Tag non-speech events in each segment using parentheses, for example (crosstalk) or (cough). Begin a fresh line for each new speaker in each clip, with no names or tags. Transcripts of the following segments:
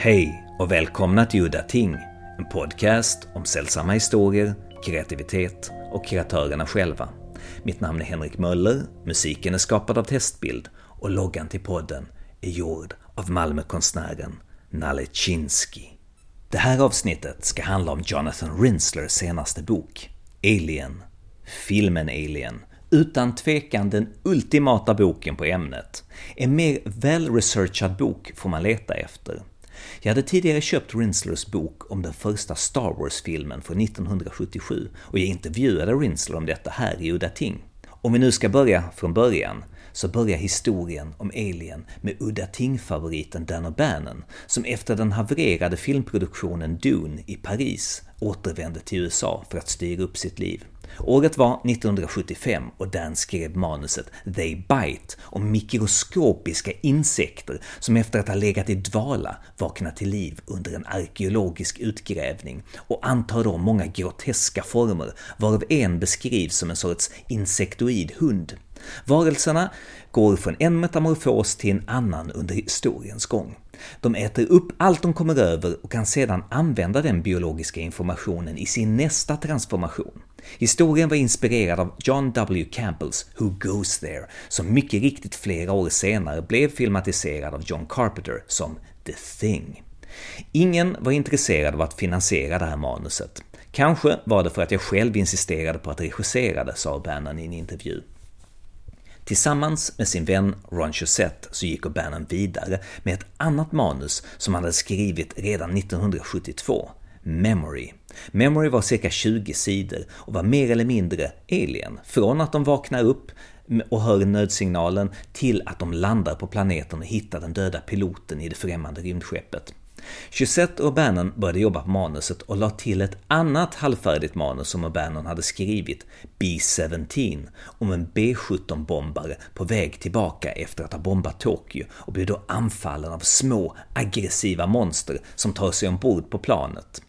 Hej och välkomna till Udda Ting, en podcast om sällsamma historier, kreativitet och kreatörerna själva. Mitt namn är Henrik Möller, musiken är skapad av Testbild och loggan till podden är gjord av Malmökonstnären Nalle Chinsky. Det här avsnittet ska handla om Jonathan Rinslers senaste bok, Alien. Filmen Alien, utan tvekan den ultimata boken på ämnet. En mer välresearchad bok får man leta efter. Jag hade tidigare köpt Rinslers bok om den första Star Wars-filmen från 1977 och jag intervjuade Rinsler om detta här i Udda Ting. Om vi nu ska börja från början, så börjar historien om Alien med Udda Ting-favoriten Dan O'Bannon, som efter den havererade filmproduktionen Dune i Paris återvände till USA för att styra upp sitt liv. Året var 1975 och Dan skrev manuset “They Bite” om mikroskopiska insekter som efter att ha legat i dvala vaknar till liv under en arkeologisk utgrävning och antar då många groteska former, varav en beskrivs som en sorts insektoid hund. Varelserna går från en metamorfos till en annan under historiens gång. De äter upp allt de kommer över och kan sedan använda den biologiska informationen i sin nästa transformation. Historien var inspirerad av John W. Campbells Who Goes There, som mycket riktigt flera år senare blev filmatiserad av John Carpenter som The Thing. Ingen var intresserad av att finansiera det här manuset. Kanske var det för att jag själv insisterade på att regissera det, sa Bannon i en intervju. Tillsammans med sin vän Ron Chaussette så gick O'Bannon vidare med ett annat manus som han hade skrivit redan 1972, Memory. Memory var cirka 20 sidor och var mer eller mindre alien, från att de vaknar upp och hör nödsignalen till att de landar på planeten och hittar den döda piloten i det främmande rymdskeppet. Chusette och Bannon började jobba på manuset och la till ett annat halvfärdigt manus som O'Bannon hade skrivit, B-17, om en B-17-bombare på väg tillbaka efter att ha bombat Tokyo och blir då anfallen av små aggressiva monster som tar sig ombord på planet.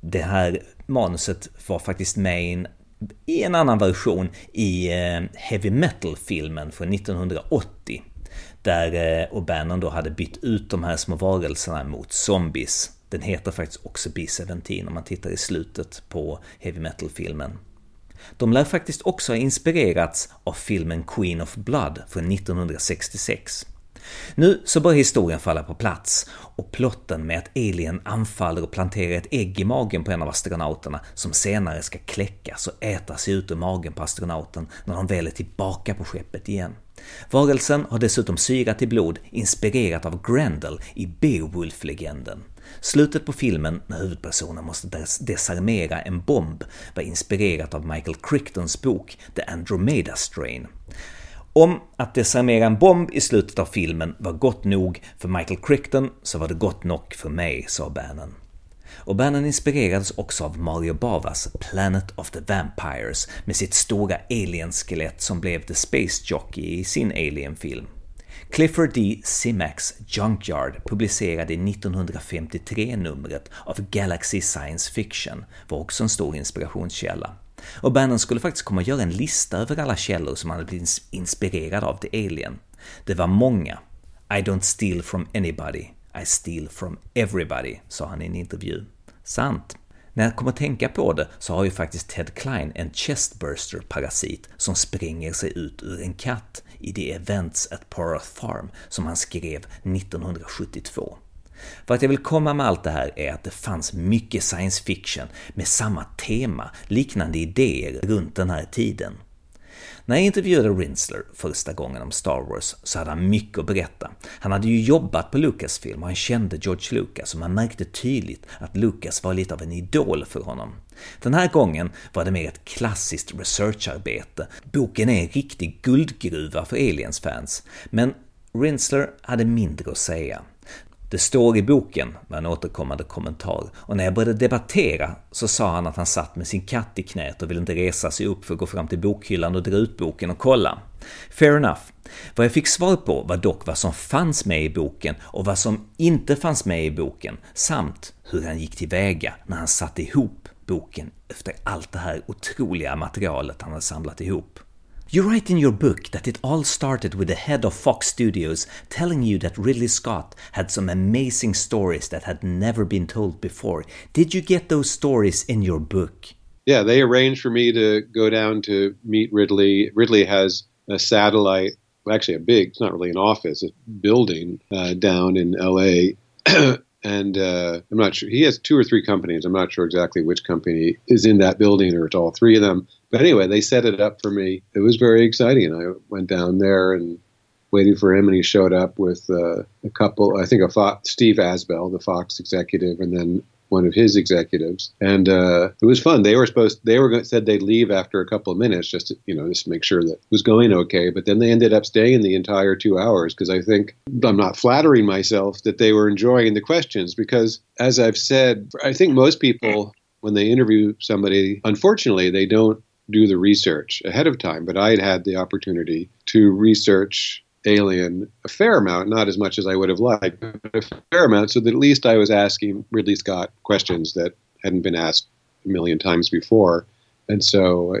Det här manuset var faktiskt med i en, i en annan version i eh, Heavy Metal-filmen från 1980 där eh, O'Bannon då hade bytt ut de här små varelserna mot zombies. Den heter faktiskt också B-17 om man tittar i slutet på Heavy Metal-filmen. De lär faktiskt också ha inspirerats av filmen Queen of Blood från 1966. Nu så börjar historien falla på plats och plotten med att Alien anfaller och planterar ett ägg i magen på en av astronauterna som senare ska kläckas och äta sig ut ur magen på astronauten när de väl är tillbaka på skeppet igen. Varelsen har dessutom syrat i blod inspirerat av Grendel i Beowulf-legenden. Slutet på filmen, när huvudpersonen måste desarmera en bomb, var inspirerat av Michael Crichtons bok The Andromeda Strain. Om att desarmera en bomb i slutet av filmen var gott nog för Michael Crichton så var det gott nog för mig, sa Bannon. Och Bannon inspirerades också av Mario Bavas Planet of the Vampires med sitt stora alien-skelett som blev The Space Jockey i sin Alien-film. Clifford D. Simax Junkyard publicerade i 1953-numret av Galaxy Science Fiction var också en stor inspirationskälla. Och Bannon skulle faktiskt komma att göra en lista över alla källor som han hade blivit inspirerad av till Alien. Det var många. I don't steal from anybody, I steal from everybody, sa han i en intervju. Sant. När jag kommer att tänka på det så har ju faktiskt Ted Klein en chestburster-parasit som spränger sig ut ur en katt i The Events at Porth Farm som han skrev 1972. Vart jag vill komma med allt det här är att det fanns mycket science fiction med samma tema, liknande idéer runt den här tiden. När jag intervjuade Rinsler första gången om Star Wars så hade han mycket att berätta. Han hade ju jobbat på Lucasfilm och han kände George Lucas och man märkte tydligt att Lucas var lite av en idol för honom. Den här gången var det mer ett klassiskt researcharbete. Boken är en riktig guldgruva för Aliens-fans, men Rinsler hade mindre att säga. Det står i boken, var en återkommande kommentar, och när jag började debattera så sa han att han satt med sin katt i knät och ville inte resa sig upp för att gå fram till bokhyllan och dra ut boken och kolla. Fair enough. Vad jag fick svar på var dock vad som fanns med i boken och vad som inte fanns med i boken, samt hur han gick tillväga när han satte ihop boken efter allt det här otroliga materialet han hade samlat ihop. You write in your book that it all started with the head of Fox Studios telling you that Ridley Scott had some amazing stories that had never been told before. Did you get those stories in your book?
Yeah, they arranged for me to go down to meet Ridley. Ridley has a satellite, actually a big, it's not really an office, a building uh, down in LA. (clears throat) and uh, I'm not sure, he has two or three companies. I'm not sure exactly which company is in that building or it's all three of them but anyway, they set it up for me. It was very exciting. I went down there and waited for him, and he showed up with uh, a couple. I think a Fox, Steve Asbell, the Fox executive, and then one of his executives, and uh, it was fun. They were supposed they were said they'd leave after a couple of minutes just to, you know just to make sure that it was going okay. But then they ended up staying the entire two hours because I think I'm not flattering myself that they were enjoying the questions because as I've said, I think most people when they interview somebody, unfortunately, they don't do the research ahead of time, but I had had the opportunity to research Alien a fair amount, not as much as I would have liked, but a fair amount, so that at least I was asking Ridley Scott questions that hadn't been asked a million times before. And so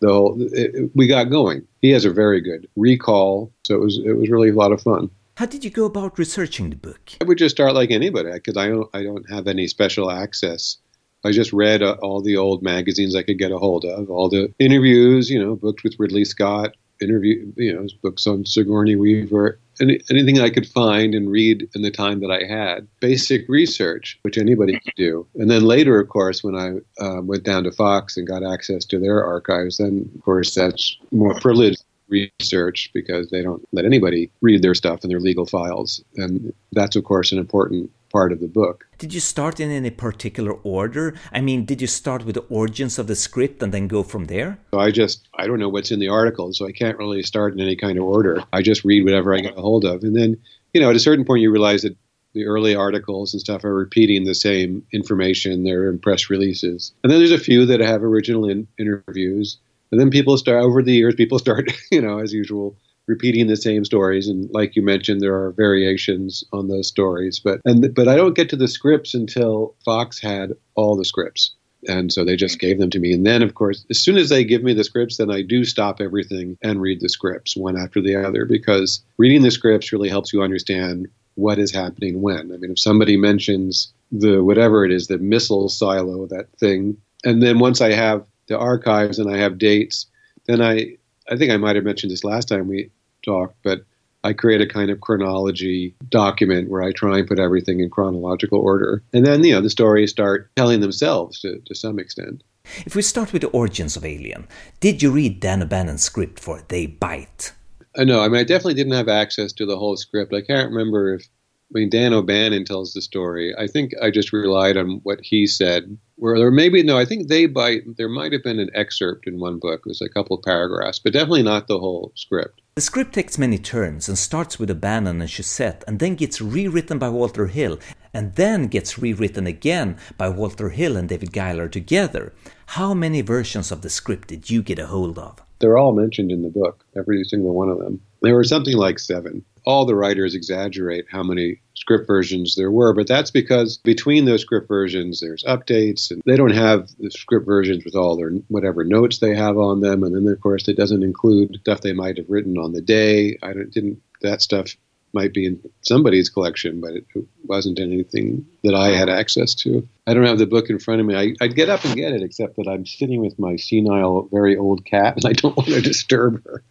the whole, it, we got going. He has a very good recall, so it was it was really a lot of fun.
How did you go about researching the book?
I would just start like anybody because I don't I don't have any special access I just read uh, all the old magazines I could get a hold of, all the interviews, you know, books with Ridley Scott, interview, you know, books on Sigourney Weaver, any, anything I could find and read in the time that I had. Basic research, which anybody could do. And then later, of course, when I uh, went down to Fox and got access to their archives, then of course that's more privileged research because they don't let anybody read their stuff in their legal files. And that's, of course, an important part of the book.
Did you start in any particular order? I mean, did you start with the origins of the script and then go from there?
So I just, I don't know what's in the article, so I can't really start in any kind of order. I just read whatever I get a hold of. And then, you know, at a certain point, you realize that the early articles and stuff are repeating the same information. They're in press releases. And then there's a few that have original in- interviews. And then people start, over the years, people start, (laughs) you know, as usual, repeating the same stories. And like you mentioned there are variations on those stories but and but I don't get to the scripts until Fox had all the scripts. And so they just gave them to me. And then of course as soon as they give me the scripts then I do stop everything and read the scripts one after the other because reading the scripts really helps you understand what is happening when. I mean if somebody mentions the whatever it is the missile silo that thing and then once I have the archives and I have dates then I I think I might have mentioned this last time we talked, but I create a kind of chronology document where I try and put everything in chronological order. And then, you know, the stories start telling themselves to, to some extent.
If we start with the origins of Alien, did you read Dan O'Bannon's script for They Bite?
Uh, no, I mean, I definitely didn't have access to the whole script. I can't remember if I mean, Dan O'Bannon tells the story. I think I just relied on what he said. Where or maybe no, I think they bite. There might have been an excerpt in one book. It was a couple of paragraphs, but definitely not the whole script.
The script takes many turns and starts with O'Bannon and Shusett, and then gets rewritten by Walter Hill, and then gets rewritten again by Walter Hill and David Giler together. How many versions of the script did you get a hold of?
They're all mentioned in the book, every single one of them. There were something like seven all the writers exaggerate how many script versions there were, but that's because between those script versions, there's updates, and they don't have the script versions with all their whatever notes they have on them, and then of course it doesn't include stuff they might have written on the day. I didn't that stuff might be in somebody's collection, but it, wasn't anything that I had access to. I don't have the book in front of me. I, would get up and get it, except that I'm sitting with my senile, very old cat, and I don't (laughs) want to disturb her.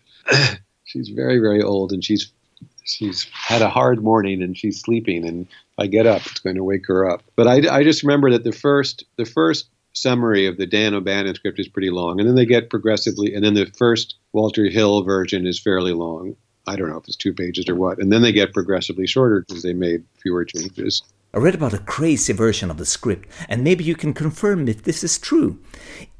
she's very, very old, and she's she's had a hard morning and she's sleeping and if I get up, it's going to wake her up. But I, I just remember that the first the first summary of the Dan O'Bannon script is pretty long, and then they get progressively, and then the first Walter Hill version is fairly long. I don't know if it's two pages or what, and then they get progressively shorter because they made fewer changes.
I read about a crazy version of the script, and maybe you can confirm if this is true.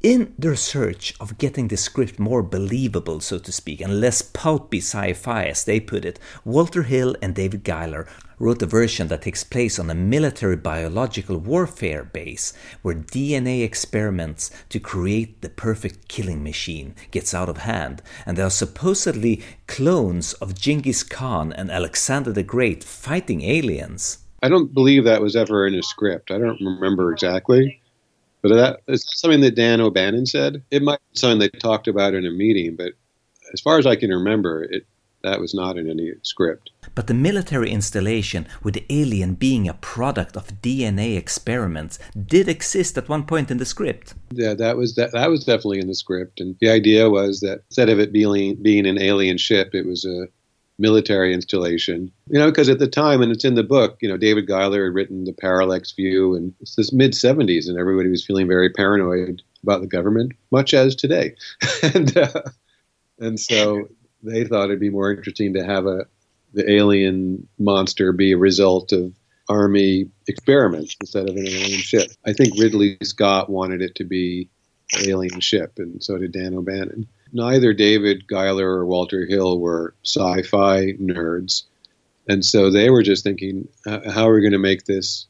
In their search of getting the script more believable, so to speak, and less pulpy sci fi, as they put it, Walter Hill and David Giler wrote a version that takes place on a military biological warfare base where DNA experiments to create the perfect killing machine gets out of hand, and there are supposedly clones of Genghis Khan and Alexander the Great fighting aliens.
I don't believe that was ever in a script. I don't remember exactly. But that is something that Dan O'Bannon said. It might be something they talked about in a meeting, but as far as I can remember, it that was not in any script.
But the military installation with the alien being a product of DNA experiments did exist at one point in the script.
Yeah, that was that, that was definitely in the script, and the idea was that instead of it being being an alien ship, it was a military installation. You know, because at the time, and it's in the book, you know, David Giler had written the parallax view, and it's this mid '70s, and everybody was feeling very paranoid about the government, much as today, (laughs) and uh, and so they thought it'd be more interesting to have a the alien monster be a result of army experiments instead of an alien ship. I think Ridley Scott wanted it to be an alien ship, and so did Dan O'Bannon. Neither David Giler or Walter Hill were sci-fi nerds, and so they were just thinking, how are we going to make this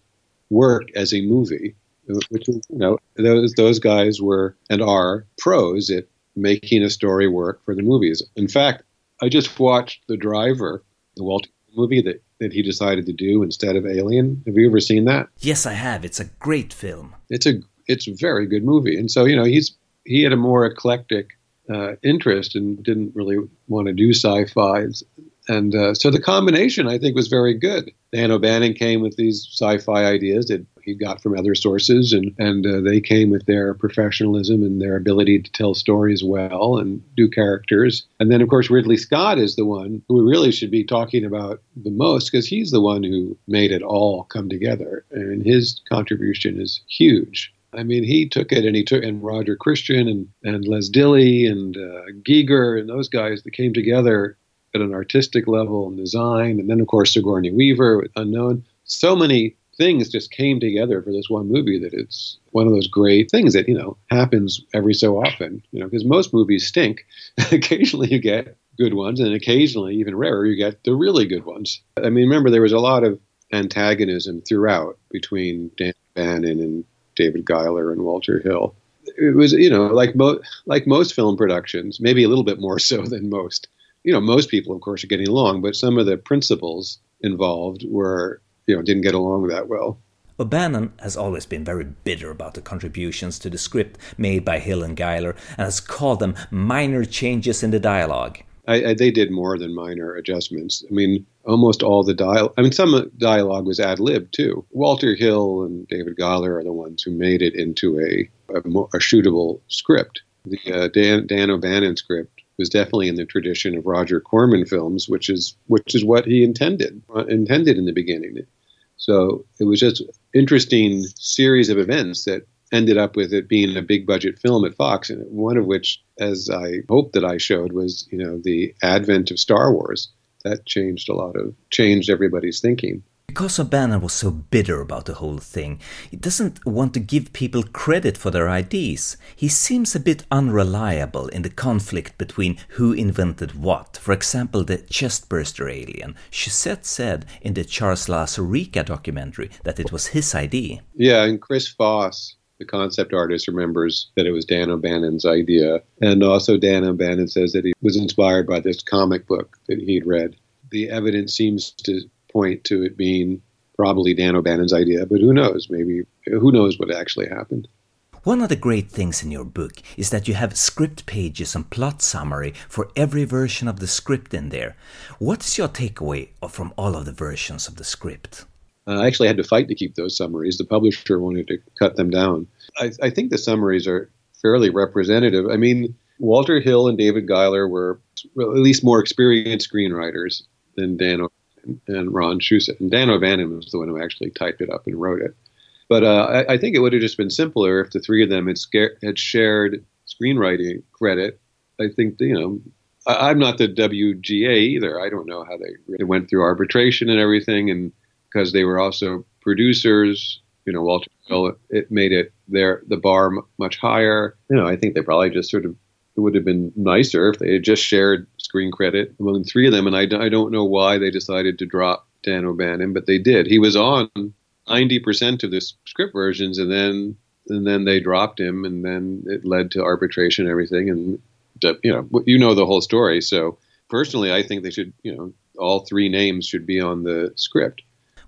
work as a movie? Which is, you know, those those guys were and are pros at making a story work for the movies. In fact, I just watched The Driver, the Walt movie that, that he decided to do instead of Alien. Have you ever seen that?
Yes, I have. It's a great film.
It's a it's a very good movie, and so you know he's he had a more eclectic uh, interest and didn't really want to do sci-fi, and uh, so the combination I think was very good. Dan O'Bannon came with these sci-fi ideas that he got from other sources, and and uh, they came with their professionalism and their ability to tell stories well and do characters. And then, of course, Ridley Scott is the one who we really should be talking about the most because he's the one who made it all come together, and his contribution is huge. I mean, he took it and he took, and Roger Christian and, and Les Dilley and uh, Giger and those guys that came together at an artistic level and design. And then, of course, Sigourney Weaver, Unknown. So many things just came together for this one movie that it's one of those great things that you know happens every so often you know because most movies stink (laughs) occasionally you get good ones and occasionally even rarer you get the really good ones i mean remember there was a lot of antagonism throughout between dan bannon and david giler and walter hill it was you know like mo- like most film productions maybe a little bit more so (laughs) than most you know most people of course are getting along but some of the principals involved were you know didn't get along that well.
O'Bannon has always been very bitter about the contributions to the script made by Hill and Giler and has called them minor changes in the dialogue.
I, I, they did more than minor adjustments. I mean, almost all the dialogue. I mean, some dialogue was ad lib too. Walter Hill and David Giler are the ones who made it into a a, a shootable script. The uh, Dan, Dan O'Bannon script was definitely in the tradition of Roger Corman films, which is which is what he intended uh, intended in the beginning. So it was just interesting series of events that ended up with it being a big budget film at Fox, and one of which, as I hope that I showed, was you know the advent of Star Wars. That changed a lot of changed everybody's thinking.
Because O'Bannon was so bitter about the whole thing, he doesn't want to give people credit for their ideas. He seems a bit unreliable in the conflict between who invented what. For example, the chestburster alien. Shusett said in the Charles Lauzirika documentary that it was his idea.
Yeah, and Chris Foss, the concept artist, remembers that it was Dan O'Bannon's idea. And also, Dan O'Bannon says that he was inspired by this comic book that he'd read. The evidence seems to point to it being probably Dan O'Bannon's idea, but who knows? Maybe who knows what actually happened.
One of the great things in your book is that you have script pages and plot summary for every version of the script in there. What is your takeaway from all of the versions of the script?
Uh, I actually had to fight to keep those summaries. The publisher wanted to cut them down. I, I think the summaries are fairly representative. I mean, Walter Hill and David Giler were at least more experienced screenwriters than Dan and Ron Shusett. And Dan O'Bannon was the one who actually typed it up and wrote it. But uh, I, I, think it would have just been simpler if the three of them had, had shared screenwriting credit. I think, you know, I, am not the WGA either. I don't know how they, they went through arbitration and everything. And because they were also producers, you know, Walter Hill, it made it their the bar m- much higher. You know, I think they probably just sort of it would have been nicer if they had just shared screen credit among three of them. And I, I don't know why they decided to drop Dan O'Bannon, but they did. He was on 90% of the script versions, and then and then they dropped him, and then it led to arbitration and everything. And you know, you know the whole story. So personally, I think they should, you know, all three names should be on the script.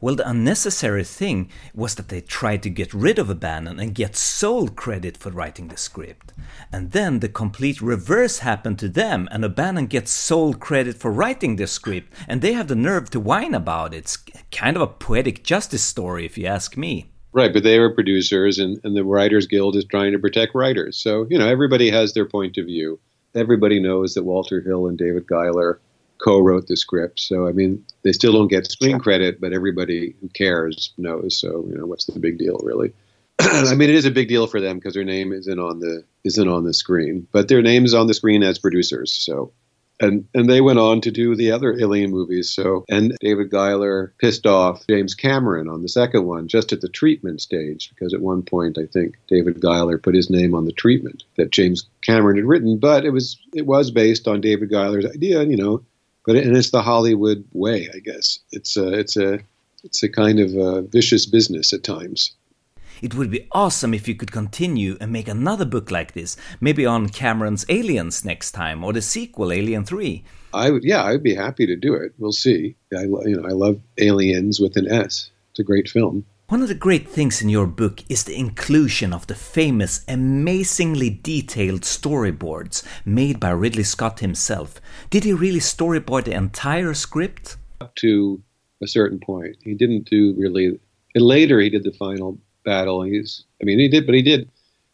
Well, the unnecessary thing was that they tried to get rid of O'Bannon and get sole credit for writing the script. And then the complete reverse happened to them, and O'Bannon gets sole credit for writing the script, and they have the nerve to whine about it. It's kind of a poetic justice story, if you ask me.
Right, but they were producers, and, and the Writers Guild is trying to protect writers. So, you know, everybody has their point of view. Everybody knows that Walter Hill and David Giler co-wrote the script. So I mean, they still don't get screen credit, but everybody who cares knows. So you know, what's the big deal, really? (clears throat) I mean, it is a big deal for them because their name isn't on the isn't on the screen, but their name is on the screen as producers. So, and and they went on to do the other Alien movies. So, and David Giler pissed off James Cameron on the second one just at the treatment stage because at one point I think David Giler put his name on the treatment that James Cameron had written, but it was it was based on David Giler's idea. You know, but and it's the Hollywood way, I guess. It's a it's a it's a kind of a vicious business at times.
It would be awesome if you could continue and make another book like this, maybe on Cameron's Aliens next time or the sequel Alien 3.
I would yeah, I'd be happy to do it. We'll see. I you know, I love Aliens with an S. It's a great film.
One of the great things in your book is the inclusion of the famous, amazingly detailed storyboards made by Ridley Scott himself. Did he really storyboard the entire script?
Up to a certain point. He didn't do really. And later, he did the final battle. He's, I mean, he did, but he did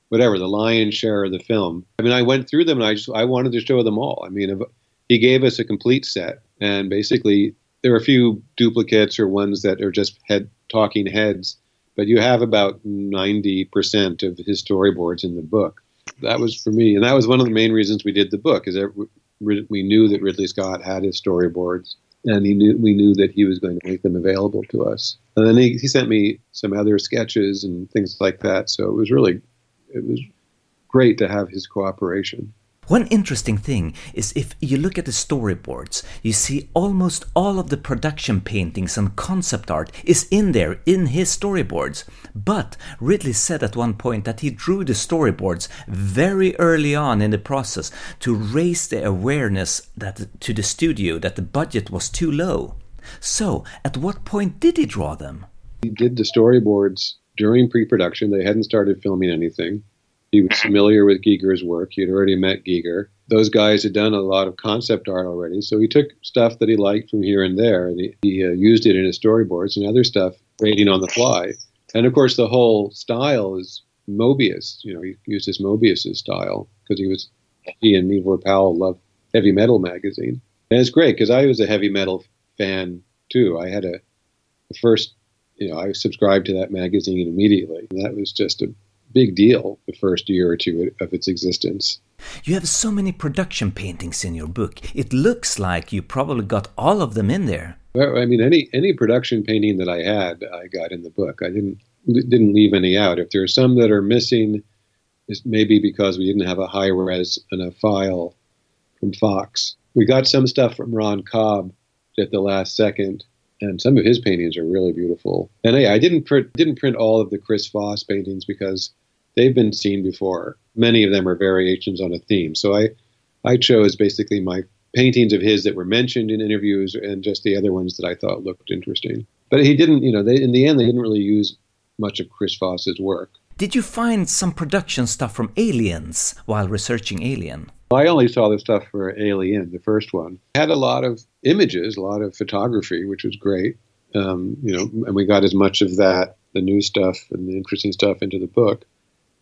whatever the lion's share of the film. I mean, I went through them and I just I wanted to show them all. I mean, he gave us a complete set, and basically there are a few duplicates or ones that are just head talking heads, but you have about 90% of his storyboards in the book. That was for me, and that was one of the main reasons we did the book, is that we knew that Ridley Scott had his storyboards, and he knew we knew that he was going to make them available to us. And then he, he sent me some other sketches and things like that. So it was really, it was great to have his cooperation.
One interesting thing is if you look at the storyboards, you see almost all of the production paintings and concept art is in there in his storyboards. But Ridley said at one point that he drew the storyboards very early on in the process to raise the awareness that to the studio that the budget was too low. So, at what point did he draw them?
He did the storyboards during pre-production. They hadn't started filming anything he was familiar with Giger's work. He had already met Giger. Those guys had done a lot of concept art already, so he took stuff that he liked from here and there, and he, he uh, used it in his storyboards and other stuff, creating on the fly. And of course, the whole style is Moebius. You know, he used his Moebius's style because he was he and Ivor Powell loved heavy metal magazine, and it's great because I was a heavy metal fan too. I had a the first, you know, I subscribed to that magazine immediately, and that was just a big deal the first year or two of its existence.
You have so many production paintings in your book. It looks like you probably got all of them in there.
Well, I mean, any any production painting that I had, I got in the book. I didn't didn't leave any out. If there are some that are missing, it's maybe because we didn't have a high res and a file from Fox. We got some stuff from Ron Cobb at the last second, and some of his paintings are really beautiful. And I, I didn't print didn't print all of the Chris Foss paintings because they've been seen before. Many of them are variations on a theme. So I, I chose basically my paintings of his that were mentioned in interviews and just the other ones that I thought looked interesting. But he didn't, you know, they, in the end, they didn't really use much of Chris Foss's work.
Did you find some production stuff from Aliens while researching Alien?
I only saw the stuff for Alien, the first one. Had a lot of images, a lot of photography, which was great. Um, you know, and we got as much of that, the new stuff and the interesting stuff, into the book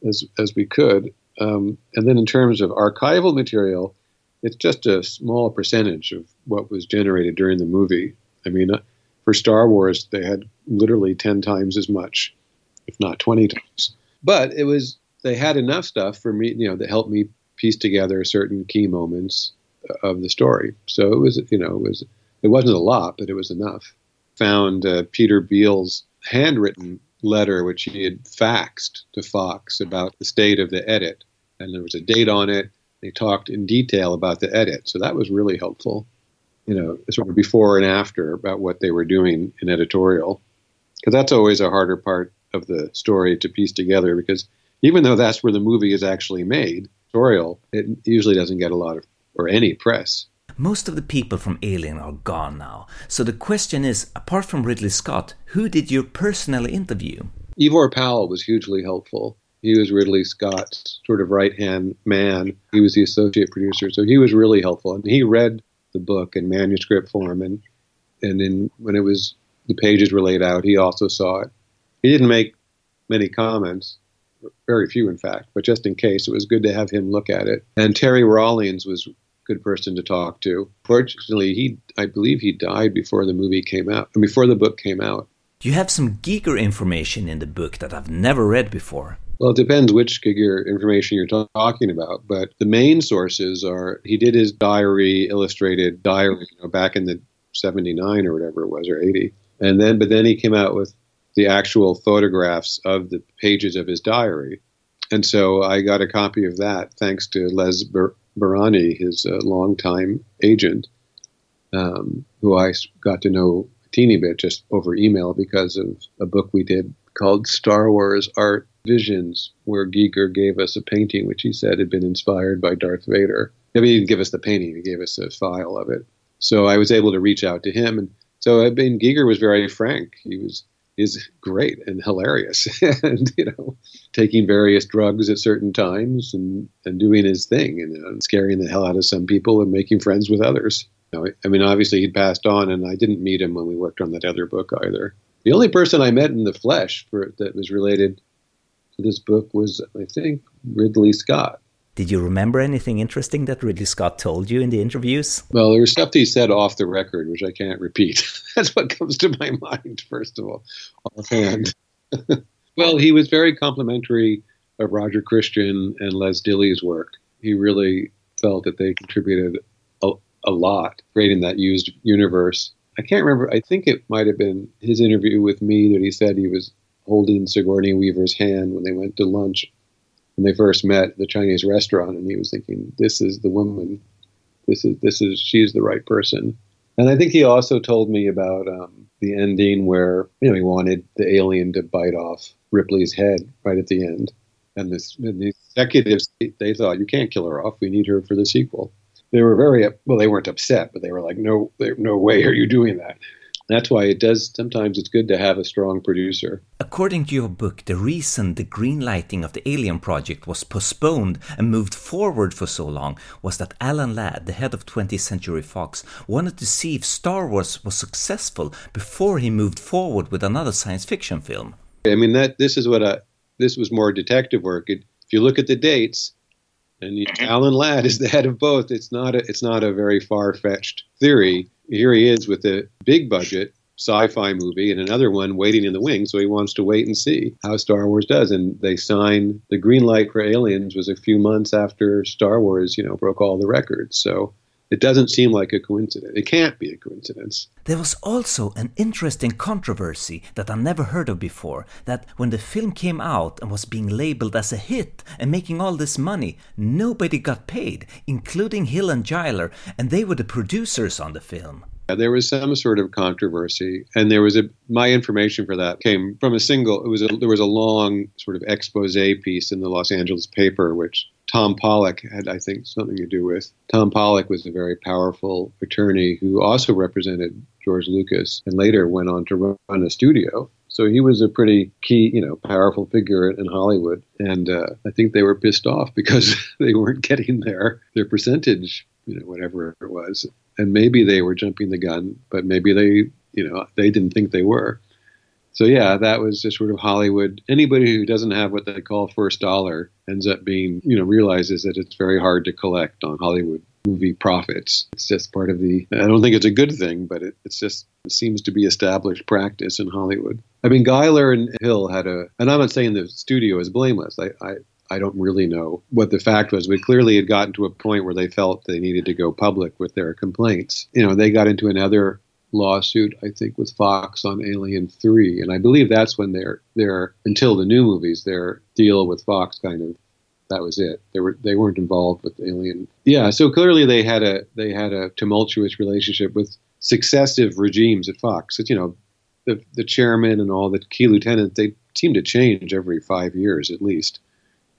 as as we could. Um, and then in terms of archival material, it's just a small percentage of what was generated during the movie. I mean, uh, for Star Wars, they had literally ten times as much, if not twenty times. But it was they had enough stuff for me, you know, that helped me piece together certain key moments of the story. So it was, you know, it was it wasn't a lot, but it was enough. Found uh, Peter Beale's handwritten letter which he had faxed to Fox about the state of the edit, and there was a date on it. They talked in detail about the edit, so that was really helpful. You know, sort of before and after about what they were doing in editorial, because that's always a harder part of the story to piece together. Because even though that's where the movie is actually made, editorial, it usually doesn't get a lot of or any press.
Most of the people from Alien are gone now. So the question is apart from Ridley Scott, who did you personally interview?
Ivor Powell was hugely helpful. He was Ridley Scott's sort of right hand man. He was the associate producer, so he was really helpful. And he read the book in manuscript form, and and when it was the pages were laid out, he also saw it. He didn't make many comments, very few in fact, but just in case, it was good to have him look at it. And Terry Rawlings was good person to talk to. Fortunately, he I believe he died before the movie came out, before the book came out.
You have some Giger information in the book that I've never read before.
Well, it depends which Giger information you're talking about, but the main sources are he did his diary, illustrated diary, you know, back in the 79 or whatever it was, or 80. And then, but then he came out with the actual photographs of the pages of his diary. And so I got a copy of that thanks to Les Bar- Barany, his uh, longtime agent, um, who I got to know a teeny bit just over email because of a book we did called Star Wars Art Visions, where Giger gave us a painting which he said had been inspired by Darth Vader. I mean, he didn't give us the painting, he gave us a file of it. So I was able to reach out to him. And so I mean, Giger was very frank. He was is great and hilarious. (laughs) And you know taking various drugs at certain times and and doing his thing and you know, scaring the hell out of some people and making friends with others. You know, i mean obviously he'd passed on and i didn't meet him when we worked on that other book either. The only person i met in the flesh for, that was related to this book was i think ridley scott
did you remember anything interesting that Ridley Scott told you in the interviews?
Well, there was stuff he said off the record, which I can't repeat. (laughs) That's what comes to my mind, first of all, offhand. (laughs) well, he was very complimentary of Roger Christian and Les Dilley's work. He really felt that they contributed a, a lot creating that used universe. I can't remember. I think it might have been his interview with me that he said he was holding Sigourney Weaver's hand when they went to lunch when they first met the Chinese restaurant, and he was thinking, "This is the woman. This is this is she's the right person." And I think he also told me about um, the ending where you know he wanted the alien to bite off Ripley's head right at the end, and, this, and the executives they thought you can't kill her off. We need her for the sequel. They were very well. They weren't upset, but they were like, "No, no way are you doing that." That's why it does sometimes it's good to have a strong producer.
According to your book, the reason the green lighting of the Alien project was postponed and moved forward for so long was that Alan Ladd, the head of 20th Century Fox, wanted to see if Star Wars was successful before he moved forward with another science fiction film.
I mean that this is what a this was more detective work. It, if you look at the dates, and mm-hmm. Alan Ladd is the head of both. It's not a, it's not a very far fetched theory here he is with a big budget sci-fi movie and another one waiting in the wings. So he wants to wait and see how Star Wars does. And they signed the green light for Aliens was a few months after Star Wars, you know, broke all the records. So it doesn't seem like a coincidence. It can't be a coincidence.
There was also an interesting controversy that I never heard of before that when the film came out and was being labeled as a hit and making all this money, nobody got paid, including Hill and Giler, and they were the producers on the film.
There was some sort of controversy, and there was a my information for that came from a single. It was a, there was a long sort of expose piece in the Los Angeles paper, which Tom Pollock had, I think, something to do with. Tom Pollock was a very powerful attorney who also represented George Lucas, and later went on to run a studio. So he was a pretty key, you know, powerful figure in Hollywood, and uh, I think they were pissed off (laughs) because they weren't getting their their percentage, you know, whatever it was and maybe they were jumping the gun, but maybe they, you know, they didn't think they were. So yeah, that was just sort of Hollywood. Anybody who doesn't have what they call first dollar ends up being, you know, realizes that it's very hard to collect on Hollywood movie profits. It's just part of the. I don't think it's a good thing, but it, it's just it seems to be established practice in Hollywood. I mean, Giler and Hill had a, and I'm not saying the studio is blameless. I, I I don't really know what the fact was, but clearly it gotten to a point where they felt they needed to go public with their complaints. You know, they got into another lawsuit, I think, with Fox on Alien Three, and I believe that's when their their until the new movies, their deal with Fox kind of that was it. They were they weren't involved with Alien. Yeah, so clearly they had a they had a tumultuous relationship with successive regimes at Fox. It's, you know, the the chairman and all the key lieutenants they seem to change every five years at least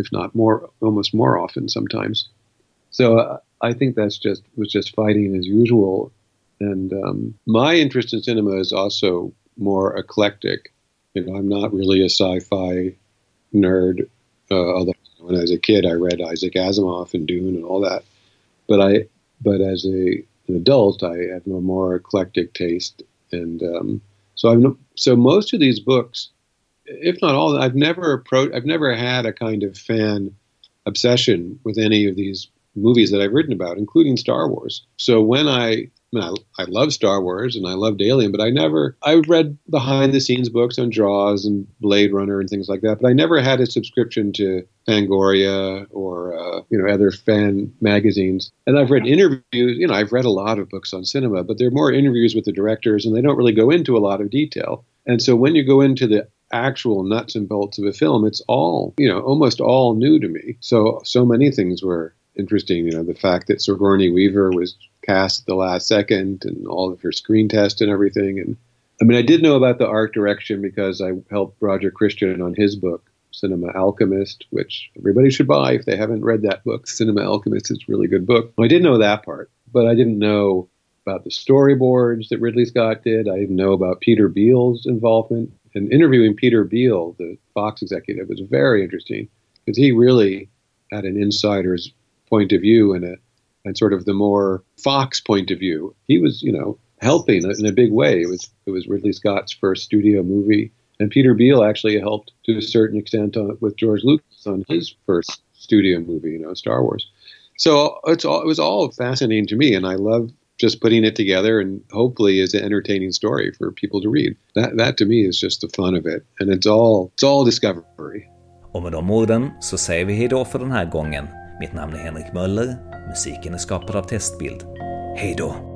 if not more, almost more often sometimes. So uh, I think that's just was just fighting as usual. And um, my interest in cinema is also more eclectic. You know, I'm not really a sci-fi nerd. Uh, although when I was a kid, I read Isaac Asimov and Dune and all that. But I, but as a an adult, I have a more eclectic taste, and um, so I'm so most of these books, if not all, I've never approached, I've never had a kind of fan obsession with any of these movies that I've written about, including Star Wars. So when I I, mean, I, I love Star Wars and I loved Alien, but I never, I read behind the scenes books on Jaws and Blade Runner and things like that, but I never had a subscription to Fangoria or, uh, you know, other fan magazines. And I've read interviews, you know, I've read a lot of books on cinema, but they're more interviews with the directors and they don't really go into a lot of detail. And so when you go into the actual nuts and bolts of a film, it's all, you know, almost all new to me. So, so many things were interesting. You know, the fact that Sigourney Weaver was cast at the last second and all of her screen test and everything. And I mean, I did know about the art direction because I helped Roger Christian on his book, Cinema Alchemist, which everybody should buy if they haven't read that book. Cinema Alchemist is a really good book. I did know that part, but I didn't know about the storyboards that Ridley Scott did. I didn't know about Peter Beale's involvement. And interviewing Peter Beale, the Fox executive, was very interesting because he really had an insider's point of view and a and sort of the more Fox point of view. He was, you know, helping in a big way. It was it was Ridley Scott's first studio movie, and Peter Beale actually helped to a certain extent on, with George Lucas on his first studio movie, you know, Star Wars. So it's all it was all fascinating to me, and I love just putting it together and hopefully is an entertaining story for people to read. That that to me is just the fun of it, and it's all it's all discovery.
Och med de orden så säger vi hejdå för den här gången. Mitt namn är Henrik Möller Musiken är skapad av Testbild. Hej då!